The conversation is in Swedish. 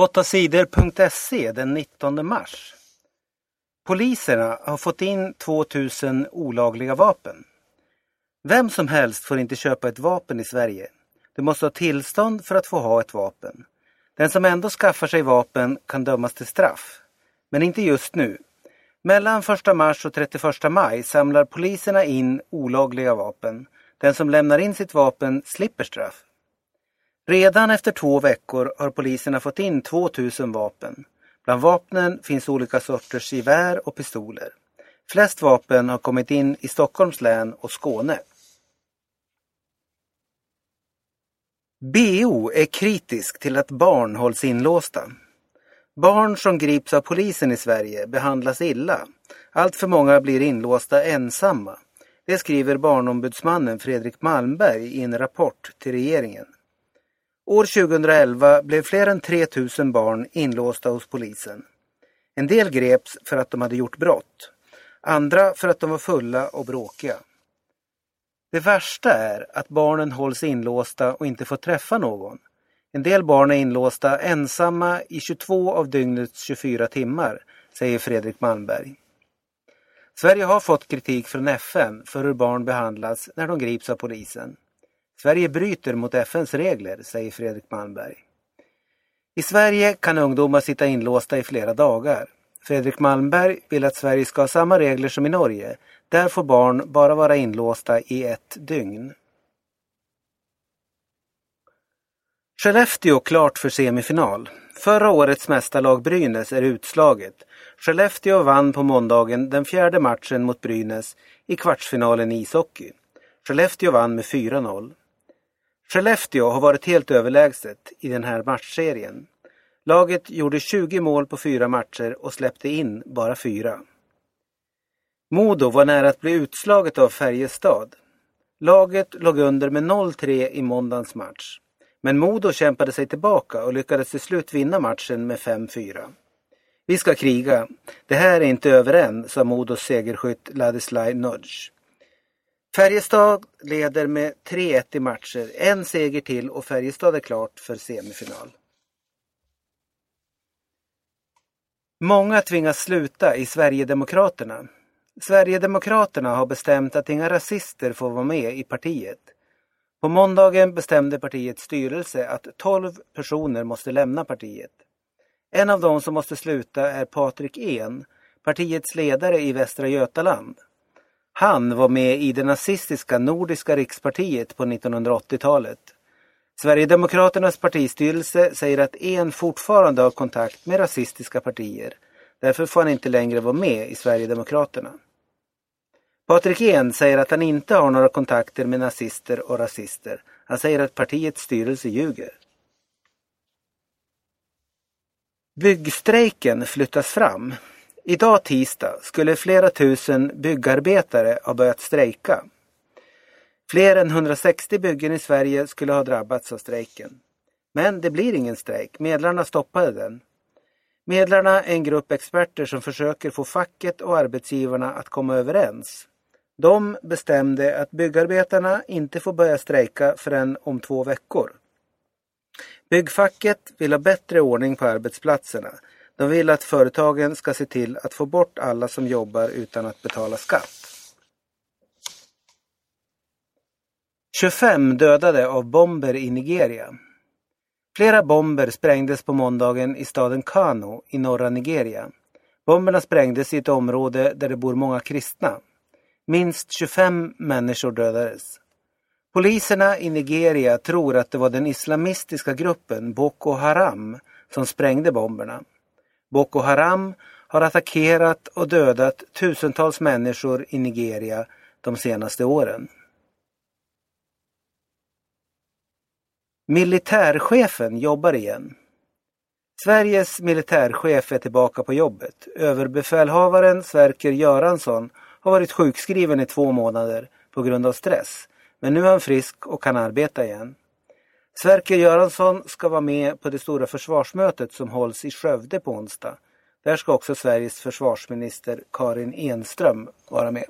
8sidor.se den 19 mars. Poliserna har fått in 2000 olagliga vapen. Vem som helst får inte köpa ett vapen i Sverige. Du måste ha tillstånd för att få ha ett vapen. Den som ändå skaffar sig vapen kan dömas till straff. Men inte just nu. Mellan 1 mars och 31 maj samlar poliserna in olagliga vapen. Den som lämnar in sitt vapen slipper straff. Redan efter två veckor har poliserna fått in 2000 vapen. Bland vapnen finns olika sorters gevär och pistoler. Flest vapen har kommit in i Stockholms län och Skåne. BO är kritisk till att barn hålls inlåsta. Barn som grips av polisen i Sverige behandlas illa. Allt för många blir inlåsta ensamma. Det skriver barnombudsmannen Fredrik Malmberg i en rapport till regeringen. År 2011 blev fler än 3000 barn inlåsta hos polisen. En del greps för att de hade gjort brott. Andra för att de var fulla och bråkiga. Det värsta är att barnen hålls inlåsta och inte får träffa någon. En del barn är inlåsta ensamma i 22 av dygnets 24 timmar, säger Fredrik Malmberg. Sverige har fått kritik från FN för hur barn behandlas när de grips av polisen. Sverige bryter mot FNs regler, säger Fredrik Malmberg. I Sverige kan ungdomar sitta inlåsta i flera dagar. Fredrik Malmberg vill att Sverige ska ha samma regler som i Norge. Där får barn bara vara inlåsta i ett dygn. Skellefteå klart för semifinal. Förra årets mästarlag Brynäs är utslaget. Skellefteå vann på måndagen den fjärde matchen mot Brynäs i kvartsfinalen i ishockey. Skellefteå vann med 4-0. Skellefteå har varit helt överlägset i den här matchserien. Laget gjorde 20 mål på fyra matcher och släppte in bara fyra. Modo var nära att bli utslaget av Färjestad. Laget låg under med 0-3 i måndagens match. Men Modo kämpade sig tillbaka och lyckades till slut vinna matchen med 5-4. Vi ska kriga. Det här är inte över än, sa Modos segerskytt Ladislaj Nudge. Färjestad leder med 3-1 i matcher. En seger till och Färjestad är klart för semifinal. Många tvingas sluta i Sverigedemokraterna. Sverigedemokraterna har bestämt att inga rasister får vara med i partiet. På måndagen bestämde partiets styrelse att 12 personer måste lämna partiet. En av dem som måste sluta är Patrik En, partiets ledare i Västra Götaland. Han var med i det nazistiska Nordiska rikspartiet på 1980-talet. Sverigedemokraternas partistyrelse säger att en fortfarande har kontakt med rasistiska partier. Därför får han inte längre vara med i Sverigedemokraterna. Patrik En säger att han inte har några kontakter med nazister och rasister. Han säger att partiets styrelse ljuger. Byggstrejken flyttas fram. Idag tisdag skulle flera tusen byggarbetare ha börjat strejka. Fler än 160 byggen i Sverige skulle ha drabbats av strejken. Men det blir ingen strejk. Medlarna stoppade den. Medlarna är en grupp experter som försöker få facket och arbetsgivarna att komma överens. De bestämde att byggarbetarna inte får börja strejka förrän om två veckor. Byggfacket vill ha bättre ordning på arbetsplatserna. De vill att företagen ska se till att få bort alla som jobbar utan att betala skatt. 25 dödade av bomber i Nigeria. Flera bomber sprängdes på måndagen i staden Kano i norra Nigeria. Bomberna sprängdes i ett område där det bor många kristna. Minst 25 människor dödades. Poliserna i Nigeria tror att det var den islamistiska gruppen Boko Haram som sprängde bomberna. Boko Haram har attackerat och dödat tusentals människor i Nigeria de senaste åren. Militärchefen jobbar igen. Sveriges militärchef är tillbaka på jobbet. Överbefälhavaren Sverker Göransson har varit sjukskriven i två månader på grund av stress. Men nu är han frisk och kan arbeta igen. Sverker Göransson ska vara med på det stora försvarsmötet som hålls i Skövde på onsdag. Där ska också Sveriges försvarsminister Karin Enström vara med.